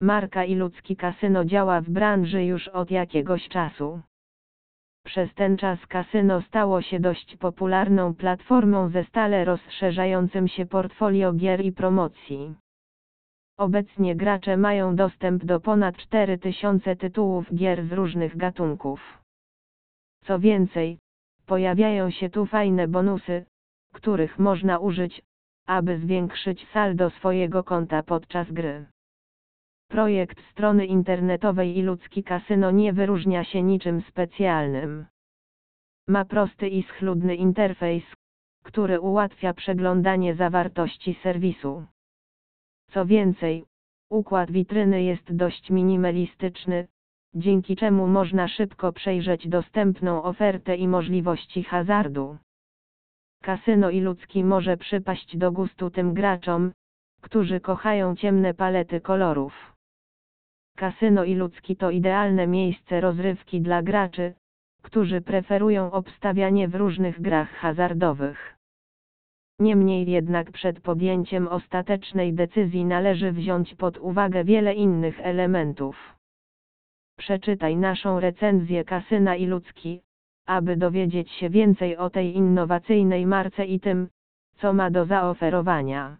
Marka i ludzki kasyno działa w branży już od jakiegoś czasu. Przez ten czas kasyno stało się dość popularną platformą ze stale rozszerzającym się portfolio gier i promocji. Obecnie gracze mają dostęp do ponad 4000 tytułów gier z różnych gatunków. Co więcej, pojawiają się tu fajne bonusy, których można użyć, aby zwiększyć saldo swojego konta podczas gry. Projekt strony internetowej i ludzki kasyno nie wyróżnia się niczym specjalnym. Ma prosty i schludny interfejs, który ułatwia przeglądanie zawartości serwisu. Co więcej, układ witryny jest dość minimalistyczny, dzięki czemu można szybko przejrzeć dostępną ofertę i możliwości hazardu. Kasyno i ludzki może przypaść do gustu tym graczom, którzy kochają ciemne palety kolorów. Kasyno i ludzki to idealne miejsce rozrywki dla graczy, którzy preferują obstawianie w różnych grach hazardowych. Niemniej jednak przed podjęciem ostatecznej decyzji należy wziąć pod uwagę wiele innych elementów. Przeczytaj naszą recenzję Kasyna i Ludzki, aby dowiedzieć się więcej o tej innowacyjnej marce i tym, co ma do zaoferowania.